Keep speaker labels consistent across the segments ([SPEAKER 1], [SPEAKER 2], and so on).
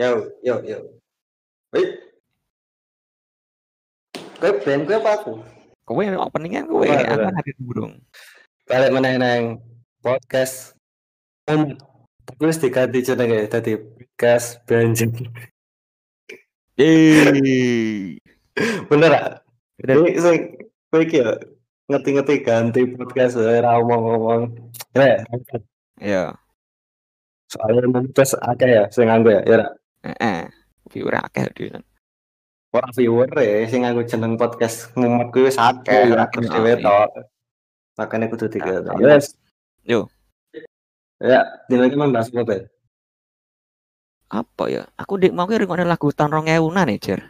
[SPEAKER 1] Yo, yo, yo. Wih. Kowe band kowe apa aku?
[SPEAKER 2] Kowe openingan kowe, aku hari burung.
[SPEAKER 1] Balik meneh nang podcast. Tapi wis diganti jenenge dadi podcast Benjing.
[SPEAKER 2] Yeay.
[SPEAKER 1] Bener ah?
[SPEAKER 2] Bener.
[SPEAKER 1] Ini sing kowe iki ya ngerti-ngerti ganti podcast ora omong-omong. Ya,
[SPEAKER 2] Ya,
[SPEAKER 1] soalnya podcast akeh ya sing nganggo ya. Ya?
[SPEAKER 2] Heeh. Viewer akeh dhewe.
[SPEAKER 1] ora viewer e sing nganggo jeneng podcast ngumet kuwi akeh
[SPEAKER 2] iya,
[SPEAKER 1] ora terus
[SPEAKER 2] iya,
[SPEAKER 1] dhewe
[SPEAKER 2] iya.
[SPEAKER 1] tok. Makanya kudu.
[SPEAKER 2] Iya.
[SPEAKER 1] Yes.
[SPEAKER 2] Yo.
[SPEAKER 1] Ya, dino iki membahas apa, Ben?
[SPEAKER 2] Apa ya? Aku dik mau ki rungokne lagu tahun 2000-an nih, Jer.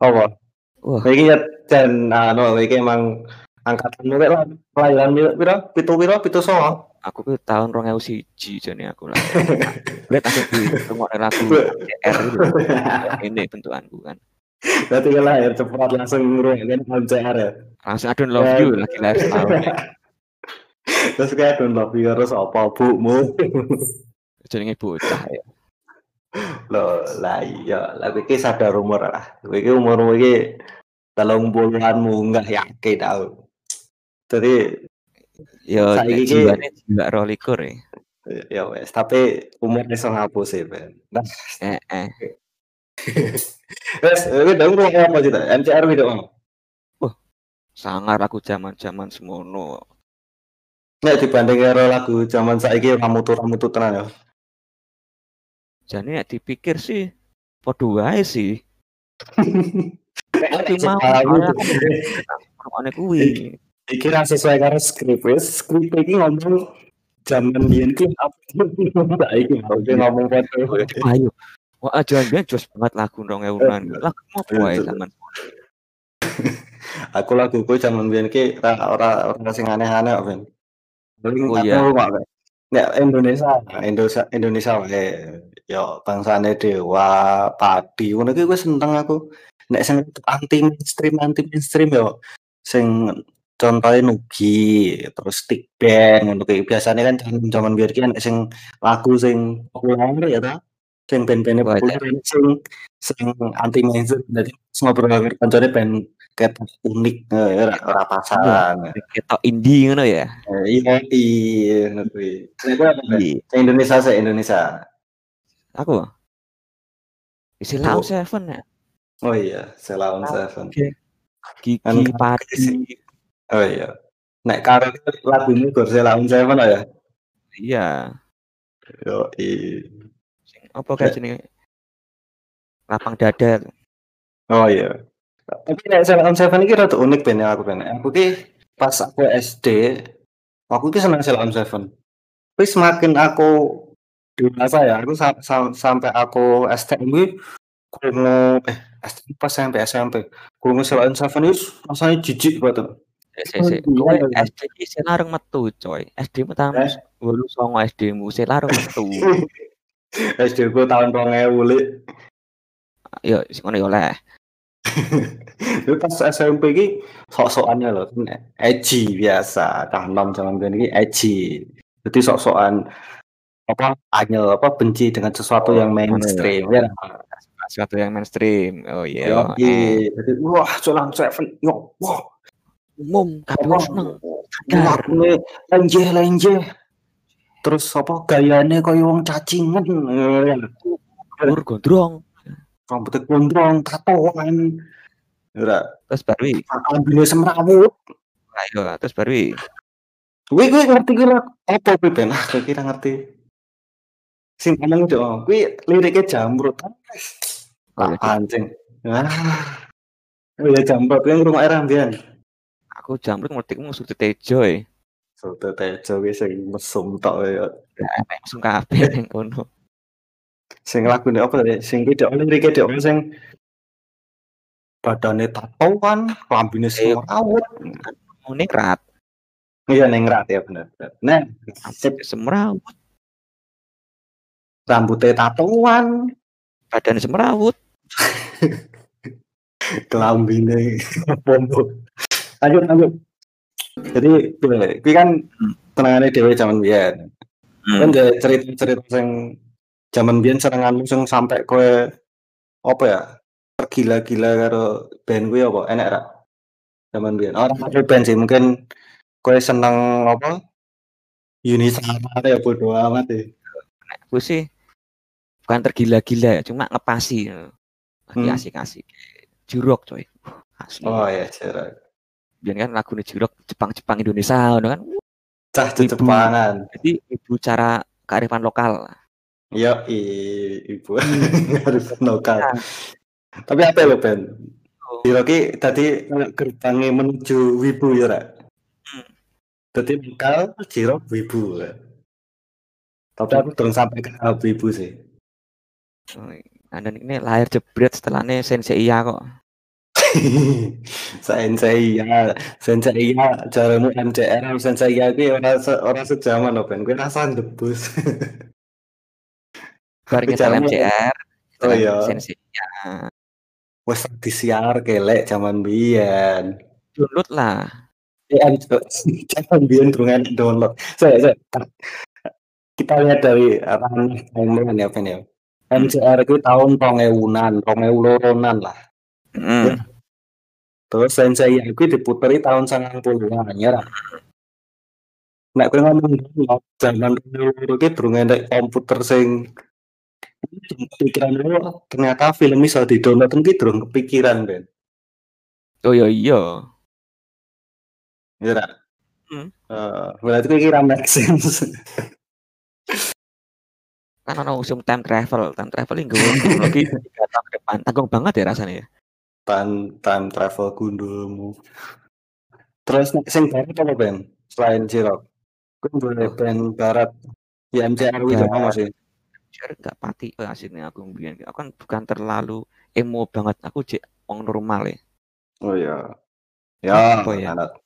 [SPEAKER 1] Apa?
[SPEAKER 2] Wah.
[SPEAKER 1] Iki ya jan anu iki emang angkatan mulai lah kelahiran piro piro pitu piro pitu songo.
[SPEAKER 2] Aku ki tahun 2001 jane aku lah. Lihat aku di rungokne lagu R. Ini bentukanku kan.
[SPEAKER 1] Berarti kan lahir cepat langsung ngrungokne MCR ya.
[SPEAKER 2] Langsung I don't love you lagi lahir setahun. ya.
[SPEAKER 1] Terus kayak don't love you terus apa bumu.
[SPEAKER 2] Jenenge bocah ya.
[SPEAKER 1] Loh, lah iya, lah kowe iki sadar umur lah. Kowe iki umurmu iki telung puluhan munggah yakin tau. Jadi
[SPEAKER 2] Yo
[SPEAKER 1] Saiki
[SPEAKER 2] nek
[SPEAKER 1] ki-
[SPEAKER 2] jiwane jiwa rolikur ya.
[SPEAKER 1] ya wes, tapi umur iso ngapus sih, Ben. Nah,
[SPEAKER 2] Eh eh.
[SPEAKER 1] wes, kowe dong ngomong apa sih? MCR video apa?
[SPEAKER 2] Sangar aku zaman-zaman semono.
[SPEAKER 1] Nek dibanding karo lagu zaman saiki ramutu ramutu tenan ya.
[SPEAKER 2] Jadi nek dipikir sih padha wae sih.
[SPEAKER 1] Nek
[SPEAKER 2] mau Rungokne kuwi.
[SPEAKER 1] iki ra sesuai karo skrip wis. Skrip iki ngomong zaman biyen ki apa dia ngomong foto.
[SPEAKER 2] Ayo. Wah, jangan jos banget lagu 2000-an. Lagu apa wae zaman.
[SPEAKER 1] Aku laguku zaman biyen ki ora ora ora sing aneh-aneh kok, Ben.
[SPEAKER 2] Oh, iya.
[SPEAKER 1] Nek Indonesia, Indonesia Indonesia wae. Yo bangsane Dewa, Padi, ngono ki wis seneng aku. Nek sing anti mainstream, anti mainstream yo sing contohnya Nugi, terus Stick Band, ngono ki. Biasanya kan zaman zaman biyen ki sing lagu sing populer ya ta. Sing band-band populer sing sing anti mainstream. Dadi ngobrol karo kancane band ket unik eh, ora pasaran.
[SPEAKER 2] Ketok indie ngono ya.
[SPEAKER 1] Eh, Iya iya ngono kuwi.
[SPEAKER 2] Iya.
[SPEAKER 1] Indonesia sih Indonesia.
[SPEAKER 2] Aku.
[SPEAKER 1] Oh.
[SPEAKER 2] Seven ya.
[SPEAKER 1] Oh iya, Selaun Seven.
[SPEAKER 2] Gigi
[SPEAKER 1] Kan-
[SPEAKER 2] Padi.
[SPEAKER 1] Oh iya. Nek karo lagumu Gor Selaun Seven lah ya.
[SPEAKER 2] Iya.
[SPEAKER 1] Yo.
[SPEAKER 2] Sing apa kayak jenenge? Lapang dada.
[SPEAKER 1] Oh iya. Tapi nek Selaun Seven iki rada unik ben aku ben. Aku ki pas aku SD, aku ki seneng Selaun Seven. Tapi semakin aku dewasa ya, aku sa- sa- sampai aku STM kuwi krungu eh SD pas sampai SMP. Krungu Selaun Seven itu rasanya jijik banget.
[SPEAKER 2] Sik.
[SPEAKER 1] Oh,
[SPEAKER 2] Kowe
[SPEAKER 1] iya.
[SPEAKER 2] SD ki sing larung metu, coy. SD mu tahun
[SPEAKER 1] Eh?
[SPEAKER 2] 89 SD mu sing larung metu.
[SPEAKER 1] SD ku tahun 2000 lek.
[SPEAKER 2] Yo sing ngono yo oleh.
[SPEAKER 1] Tapi pas SMP ki sok-sokannya loh, edgy biasa. Cah nom zaman iki edgy. Jadi sok-sokan apa anyel apa benci dengan sesuatu
[SPEAKER 2] Oh,
[SPEAKER 1] yang
[SPEAKER 2] ya.
[SPEAKER 1] mainstream ya.
[SPEAKER 2] Sesuatu yang mainstream. Oh iya. Eh.
[SPEAKER 1] Jadi wah Solang Seven yo wah
[SPEAKER 2] Umum kabeh wong seneng.
[SPEAKER 1] Wah, ini lenje lenje. Terus apa gayane kaya wong cacingan.
[SPEAKER 2] Gur gondrong.
[SPEAKER 1] Rambutnya gondrong, tatoan. Ora,
[SPEAKER 2] Terus baru
[SPEAKER 1] ambine semrawut.
[SPEAKER 2] Ayo, terus baru wi.
[SPEAKER 1] Kuwi kuwi ngerti kuwi apa kuwi Ben? Ah, kowe kira ngerti. Sing ngomong oh, kuwi liriknya jamrut.
[SPEAKER 2] Iya.
[SPEAKER 1] anjing. Ah. Ya jamrut kuwi ngrungok era mbiyen.
[SPEAKER 2] Aku jamrut ngerti ku musuh Tejo e.
[SPEAKER 1] Soto tejo kuwi sing mesum tok ya.
[SPEAKER 2] Lah enek musuh kabeh ning kono.
[SPEAKER 1] Sing lagune apa tadi? Sing kuwi dek liriknya dek sing badane tatoan, lambine
[SPEAKER 2] Iya.
[SPEAKER 1] semrawut.
[SPEAKER 2] Mune rat.
[SPEAKER 1] Iya neng rat ya bener. bener. Nah, sip
[SPEAKER 2] Semrawut,
[SPEAKER 1] rambutnya tatoan,
[SPEAKER 2] badan semrawut.
[SPEAKER 1] kelambine pombo. Lanjut lanjut. Jadi kuwi kan
[SPEAKER 2] Hmm.
[SPEAKER 1] tenangane dhewe zaman biyen. Kan gak cerita-cerita sing Zaman biyen senenganmu sing sampe kowe apa ya, tergila-gila karo band kuwi apa, enek ra? Zaman biyen, ora maksud band sih, mungkin kowe seneng apa, Yuni Shara ya bodo amat.
[SPEAKER 2] Nek aku sih bukan tergila-gila ya, cuma ngepasi ngono. Lagi
[SPEAKER 1] Hmm.
[SPEAKER 2] asik-asik. Jurok coy. Asli.
[SPEAKER 1] Oh ya, Jurok.
[SPEAKER 2] Biyen kan lagune Jurok Jepang-Jepang Indonesia ngono kan.
[SPEAKER 1] Cah. Jepangan.
[SPEAKER 2] Jadi ibu cara kearifan lokal.
[SPEAKER 1] Yoi, ibu harus lokal.
[SPEAKER 2] Nah,
[SPEAKER 1] Tapi apa lho Ben?
[SPEAKER 2] Oh.
[SPEAKER 1] Diro ki tadi gerbangnya menuju wibu ya ra?
[SPEAKER 2] Hmm.
[SPEAKER 1] Dadi lokal Jiro wibu. ya. Tapi aku belum sampai ke wibu sih.
[SPEAKER 2] dan ini lahir jebret setelahnya Sensei Iya kok.
[SPEAKER 1] Sensei ya, Sensei ya, jaramu MCR, Sensei ya ki ora se- ora sejaman lho Ben. Kowe rasa debus.
[SPEAKER 2] Bar nyetel MCR.
[SPEAKER 1] Oh, iya.
[SPEAKER 2] Sensei Iya.
[SPEAKER 1] Wes disiar kelek zaman biyen.
[SPEAKER 2] Download lah.
[SPEAKER 1] Eh, jangan biar durungan download. Saya, saya, kita lihat dari ranah timeline ya, Ben ya. MCR itu tahun rong ewunan, rong ewu loronan lah.
[SPEAKER 2] Hmm.
[SPEAKER 1] Terus Sensei itu diputeri tahun 90-an ya. Ra? Nek kowe ngomong download, zaman dulu iki durung enek komputer sing pikiran lu ternyata film iso di-download iki durung kepikiran, Ben.
[SPEAKER 2] Oh iya iya.
[SPEAKER 1] Ya ra?
[SPEAKER 2] Hmm.
[SPEAKER 1] Eh, berarti kowe kira make sense.
[SPEAKER 2] Kan ono usum time travel, time traveling gue teknologi tiga tahun ke depan. Tanggung banget ya rasanya ya.
[SPEAKER 1] Time time travel gundulmu. Terus sing barat apa Ben? Selain Jirok. Gue boleh band barat. Ya MCR itu apa sih?
[SPEAKER 2] Share nggak pati eh, aslinya aku mbiyen. Aku kan bukan terlalu emo banget. Aku cek wong normal ya.
[SPEAKER 1] Oh iya. Ya,
[SPEAKER 2] Apa ya?
[SPEAKER 1] anak.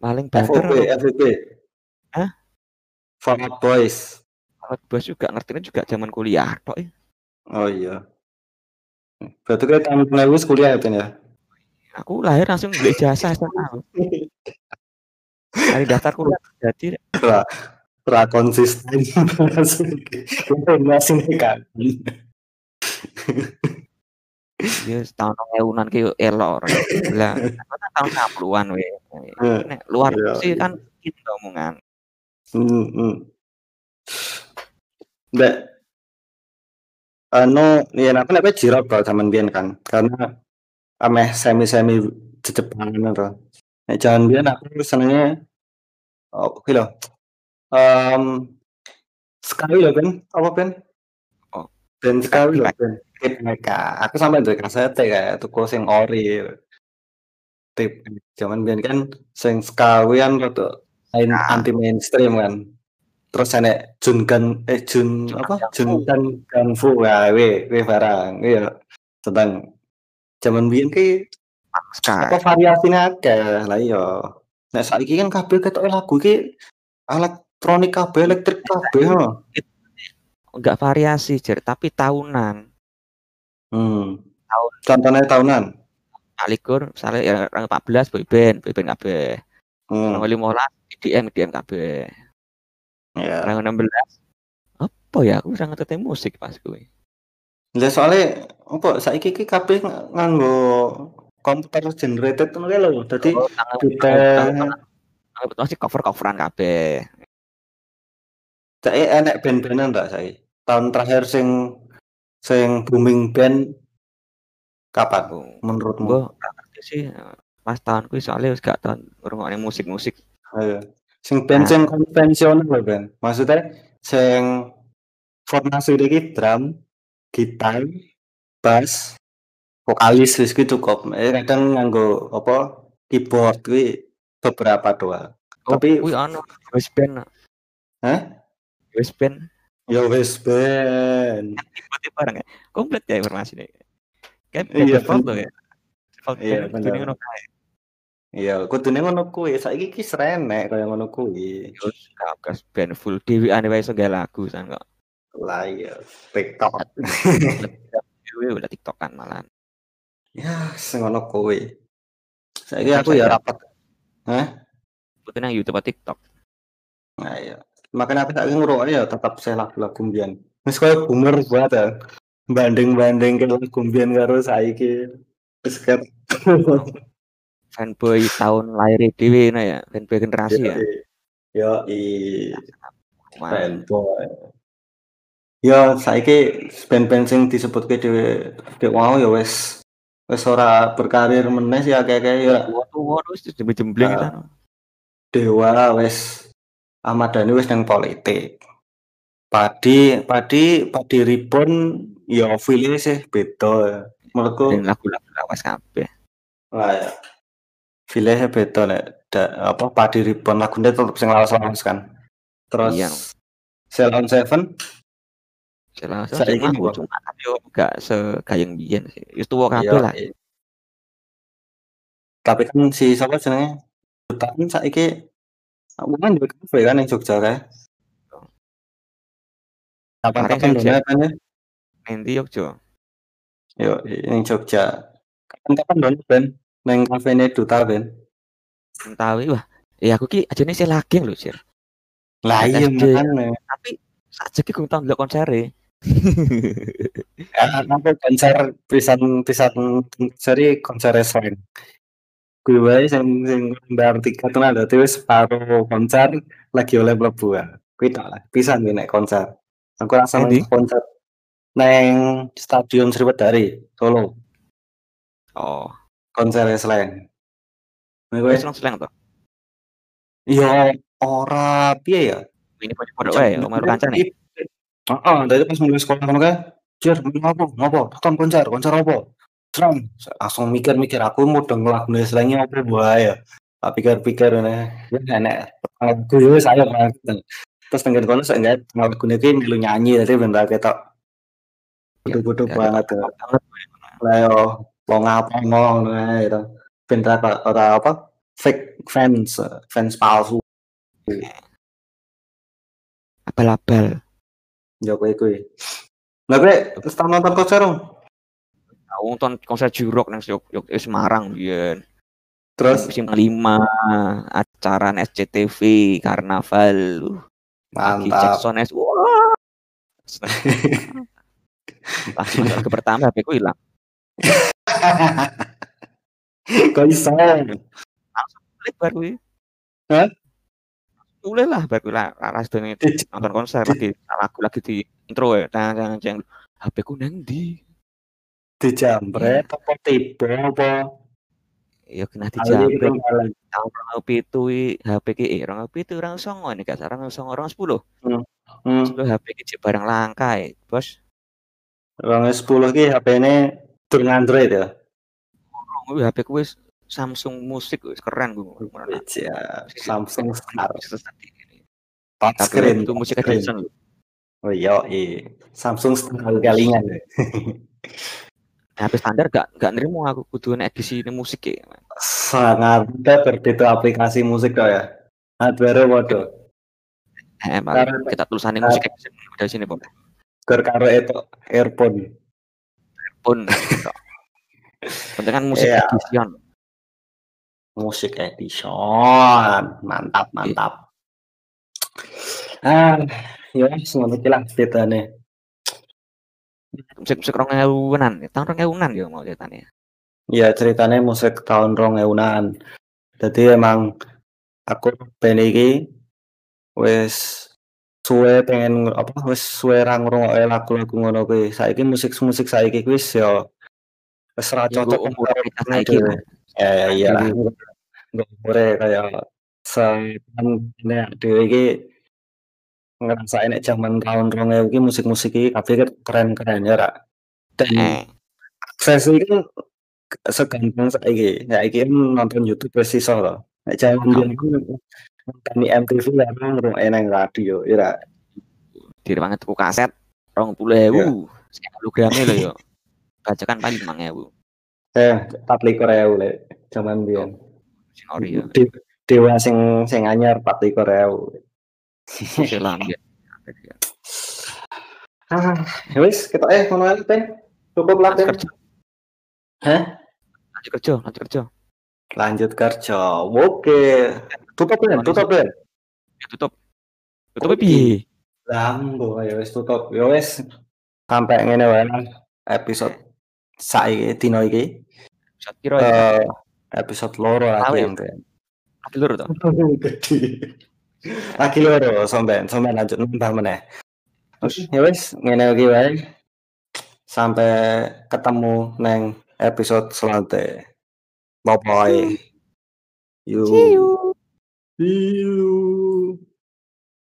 [SPEAKER 2] Paling banter
[SPEAKER 1] FVP.
[SPEAKER 2] Hah?
[SPEAKER 1] Boys.
[SPEAKER 2] Out Boys juga ngertinya juga zaman kuliah tok ya.
[SPEAKER 1] Oh iya. Berarti kita tahun 2000 kuliah ya Ben ya?
[SPEAKER 2] Aku lahir langsung beli jasa SMA. Hari daftar kuliah jadi
[SPEAKER 1] Ra, ra konsisten. Masih kan.
[SPEAKER 2] ya tahun ewunan ki elok. Lah, kan tahun 60-an we. Nek luar
[SPEAKER 1] Iya,
[SPEAKER 2] sih
[SPEAKER 1] iya.
[SPEAKER 2] kan gitu omongan.
[SPEAKER 1] Hmm, hmm. Mbak, anu, ya aku nek jirok kalau zaman biyen kan, karena ameh semi-semi Jepangan itu. Nek zaman biyen aku senengnya oh, lho. Em sekali lho Ben, apa Ben?
[SPEAKER 2] Oh.
[SPEAKER 1] Ben sekali lho. Ben. Mereka. Aku sampe duwe kasete kayak tuku sing ori. Tip zaman biyen kan sing kan rada lain
[SPEAKER 2] Nah.
[SPEAKER 1] anti mainstream kan. Terus enek Jungan eh Jun
[SPEAKER 2] Jun
[SPEAKER 1] apa?
[SPEAKER 2] Gang Fu.
[SPEAKER 1] Junkan Gangfu ya we we barang. Iya. Tentang zaman biyen ki apa variasinya akeh lah iya. Nek saiki kan kabeh ketoke lagu iki elektronik kabeh, elektrik kabeh. no.
[SPEAKER 2] Enggak variasi jer tapi tahunan.
[SPEAKER 1] Hmm.
[SPEAKER 2] Tahun.
[SPEAKER 1] Contohnya tahunan.
[SPEAKER 2] Alikur misalnya ya orang 14 boyband, boyband kabeh.
[SPEAKER 1] Hmm.
[SPEAKER 2] Orang 15 IDM, IDM kabeh.
[SPEAKER 1] Ya.
[SPEAKER 2] Orang 16 apa ya aku ora ngerti musik pas kuwi.
[SPEAKER 1] Lah soalnya apa saiki ki kabeh ng- nganggo komputer generated ngono kae lho. Dadi
[SPEAKER 2] Oh,
[SPEAKER 1] kita
[SPEAKER 2] masih cover-coveran kabeh.
[SPEAKER 1] saiki enek band-bandan ndak saiki? Tahun terakhir sing sing booming band kapan menurutmu?
[SPEAKER 2] ora ngerti sih eh, pas tahun kuwi soalnya wis gak tahun ngrungokne musik-musik.
[SPEAKER 1] Ayo. Sing band
[SPEAKER 2] Nah.
[SPEAKER 1] sing konvensional lho, Ben. Maksudnya sing formasi iki drum, gitar, bass, vokalis wis kuwi cukup. Eh kadang nganggo apa keyboard kuwi beberapa doang.
[SPEAKER 2] Oh,
[SPEAKER 1] Tapi-
[SPEAKER 2] kuwi ono wis band,
[SPEAKER 1] Hah?
[SPEAKER 2] wis band
[SPEAKER 1] Ya wis ben.
[SPEAKER 2] tiba-tiba bareng ya. Komplit ya informasinya. Kayak
[SPEAKER 1] Iya,
[SPEAKER 2] loh ya.
[SPEAKER 1] Iya,
[SPEAKER 2] band
[SPEAKER 1] bener.
[SPEAKER 2] kudu ngono kae.
[SPEAKER 1] Iya, kudune ngono kuwi. Saiki ki srenek kaya ngono kuwi.
[SPEAKER 2] Kagas band full dhewean wae iso gawe lagu san kok.
[SPEAKER 1] Lah iya, TikTok.
[SPEAKER 2] Dhewe udah tiktokan malah.
[SPEAKER 1] ya, sing ngono kuwi. Saiki aku ya rapat. Hah?
[SPEAKER 2] Butuh nang YouTube atau TikTok.
[SPEAKER 1] Nah, iya. Makanya aku tak ngerokok ya tetap saya lagu-lagu mbiyen. Wis koyo boomer banget ya. Banding-banding ke lagu mbiyen karo saiki. Wis.
[SPEAKER 2] fanboy tahun lahir dhewe nah ya, fanboy generasi ya.
[SPEAKER 1] Yo i fanboy. Yo saiki band-band sing disebutke dhewe dek mau ya wis wis ora berkarir meneh sih akeh-akeh ya
[SPEAKER 2] tua-tua wis jemble-jembleng
[SPEAKER 1] Ah.
[SPEAKER 2] kita.
[SPEAKER 1] Dewa wis Ahmad Dhani wis nang politik. Padi padi padi ribon ya feel sih beda. Menurutku
[SPEAKER 2] lagu-lagu lawas kabeh.
[SPEAKER 1] lah ya. Feel beda nek da- apa padi ribon lagune tetep sing lawas-lawas kan. Terus
[SPEAKER 2] Iya.
[SPEAKER 1] Ceylon Seven
[SPEAKER 2] Salah satu
[SPEAKER 1] Saiki
[SPEAKER 2] aku
[SPEAKER 1] apa?
[SPEAKER 2] cuma tapi yo gak segayeng biyen sih. Wis tuwa kabeh
[SPEAKER 1] Iya,
[SPEAKER 2] lah.
[SPEAKER 1] iya. Tapi kan si siapa jenenge? Jutaan saiki aku kan juga kafe kan yang Jogja. Kapan-kapan
[SPEAKER 2] Kemarin saya
[SPEAKER 1] dono kan ya?
[SPEAKER 2] Nanti yo Jo.
[SPEAKER 1] Yo, yang Jogja. Kapan-kapan dono ben nang kafene Duta ben.
[SPEAKER 2] Entawi wah. Ya aku ki ajane sih lagi lho, Sir.
[SPEAKER 1] Lah iya makane.
[SPEAKER 2] Tapi sajeki gue tau ndelok konsere.
[SPEAKER 1] Ya, aku konser pisan pisan seri konser slang. Gue wae sing sing bayar tiket tuh ada tuh separuh konser lagi oleh mlebu. ya. Kuwi tak lah pisan gue nek konser. Aku rasa nang konser neng Stadion Sriwedari Solo
[SPEAKER 2] Oh,
[SPEAKER 1] konser slang. Nek kowe
[SPEAKER 2] wis seneng to.
[SPEAKER 1] iya ora piye ya?
[SPEAKER 2] Ini pada wae, omah kancane.
[SPEAKER 1] Heeh, dari pas mulai sekolah kan kayak, "Jir, ngopo? Ngopo? Tonton konser, konser apa?" Serem. Langsung mikir-mikir aku mau denger lagu slangnya apa wae ya. Tak pikir-pikir ngene, ya enek lagu yo wis ayo banget. Terus tengen kono saya enggak lagu iki melu nyanyi jadi ben ra ketok bodoh-bodoh
[SPEAKER 2] Ya,
[SPEAKER 1] banget. ya.
[SPEAKER 2] banget.
[SPEAKER 1] Lah yo apa ngono ae to. Ben ra ora apa fake fans, fans palsu.
[SPEAKER 2] Abal-abal.
[SPEAKER 1] Ya kowe kuwi. Lah kowe tau nonton konser?
[SPEAKER 2] Aku nonton konser Jurok nang eh, Semarang biyen.
[SPEAKER 1] Terus
[SPEAKER 2] Musim kelima acara SCTV Karnaval. Uh,
[SPEAKER 1] mantap.
[SPEAKER 2] Jackson S. Wah. Langsung ke pertama HP ku hilang.
[SPEAKER 1] Kok iso?
[SPEAKER 2] Klik baru kuwi.
[SPEAKER 1] Hah?
[SPEAKER 2] Mulai lah baru lah laras dengan nonton konser lagi lagu lagi di intro ya. Jangan jangan HP ku nang ndi?
[SPEAKER 1] Dijambret apa tiba apa?
[SPEAKER 2] Ya kena
[SPEAKER 1] malah.
[SPEAKER 2] tahun rong pitu HP ki eh rong pitu rong songo ini gak sarang songo rong sepuluh
[SPEAKER 1] Hmm.
[SPEAKER 2] sepuluh HP ki barang langka eh. bos
[SPEAKER 1] Rong 10 ki HP-ne turun Android ya.
[SPEAKER 2] HP ku wis Samsung musik wis keren gue
[SPEAKER 1] Ya, Samsung Star touchscreen.
[SPEAKER 2] itu musik lho.
[SPEAKER 1] Oh iya, iya. Samsung Star galingan.
[SPEAKER 2] HP standar gak gak nerimo aku kudu nek edisi ini musik ya
[SPEAKER 1] Sangat mudah berbeda aplikasi musik kok ya. Hardware waduh.
[SPEAKER 2] eh
[SPEAKER 1] Karena-
[SPEAKER 2] kita tulisannya musik dari sini
[SPEAKER 1] Gur karo itu earphone.
[SPEAKER 2] Pun penting kan musik
[SPEAKER 1] Iya.
[SPEAKER 2] Edison
[SPEAKER 1] Musik edition. Mantap, mantap. Ah, ya semono iki lah bedane.
[SPEAKER 2] musik musik rong ewunan tahun rong ewunan ya mau ceritanya
[SPEAKER 1] Ya ceritanya musik tahun rong ewunan. Jadi emang aku band iki wis suwe pengen apa wis suwe ra ngrungokke lagu-lagu ngono kuwi. Saiki musik-musik saiki kuwi wis ya wis ra
[SPEAKER 2] Ya,
[SPEAKER 1] cocok
[SPEAKER 2] umur kita saiki.
[SPEAKER 1] Ya ya iya lah. Nggak umure kaya nek dhewe iki ngerasain nek jaman tahun 2000 iki musik-musik iki kabeh keren-keren ya ra. Dan
[SPEAKER 2] eh
[SPEAKER 1] akses iki kan segampang saiki. Saiki kan nonton YouTube wis iso to. Nek jaman
[SPEAKER 2] Oh.
[SPEAKER 1] Biyen ku nonton di MTV ya ngrungokne nang radio ya ra.
[SPEAKER 2] diri banget tuku kaset rong puluh ewu hologramnya lho yo bajakan paling lima ewu
[SPEAKER 1] Eh, 24.000 lek jaman biyen.
[SPEAKER 2] sing ori yo
[SPEAKER 1] De- Dewa sing sing anyar 24.000.
[SPEAKER 2] sing lambe
[SPEAKER 1] Ah, ya wis ketok eh ngono ae. Cukup lah Hah?
[SPEAKER 2] lanjut kerja lanjut kerja
[SPEAKER 1] Lanjut kerja. Oke. Tutup Ben, tutup Ben.
[SPEAKER 2] ya tutup tutup piye
[SPEAKER 1] Lah mbok ya wis tutup. Ya wis sampai ngene wae episode saiki dino iki.
[SPEAKER 2] Episode piro iki?
[SPEAKER 1] Eh, episode loro lagi
[SPEAKER 2] Awet.
[SPEAKER 1] sampean.
[SPEAKER 2] Lagi loro to?
[SPEAKER 1] Lagi loro sampean, sampean lanjut nambah meneh. Ya wis ngene iki wae. Sampai ketemu neng episode selanjutnya. Bye bye. You.
[SPEAKER 2] See you.
[SPEAKER 1] See you.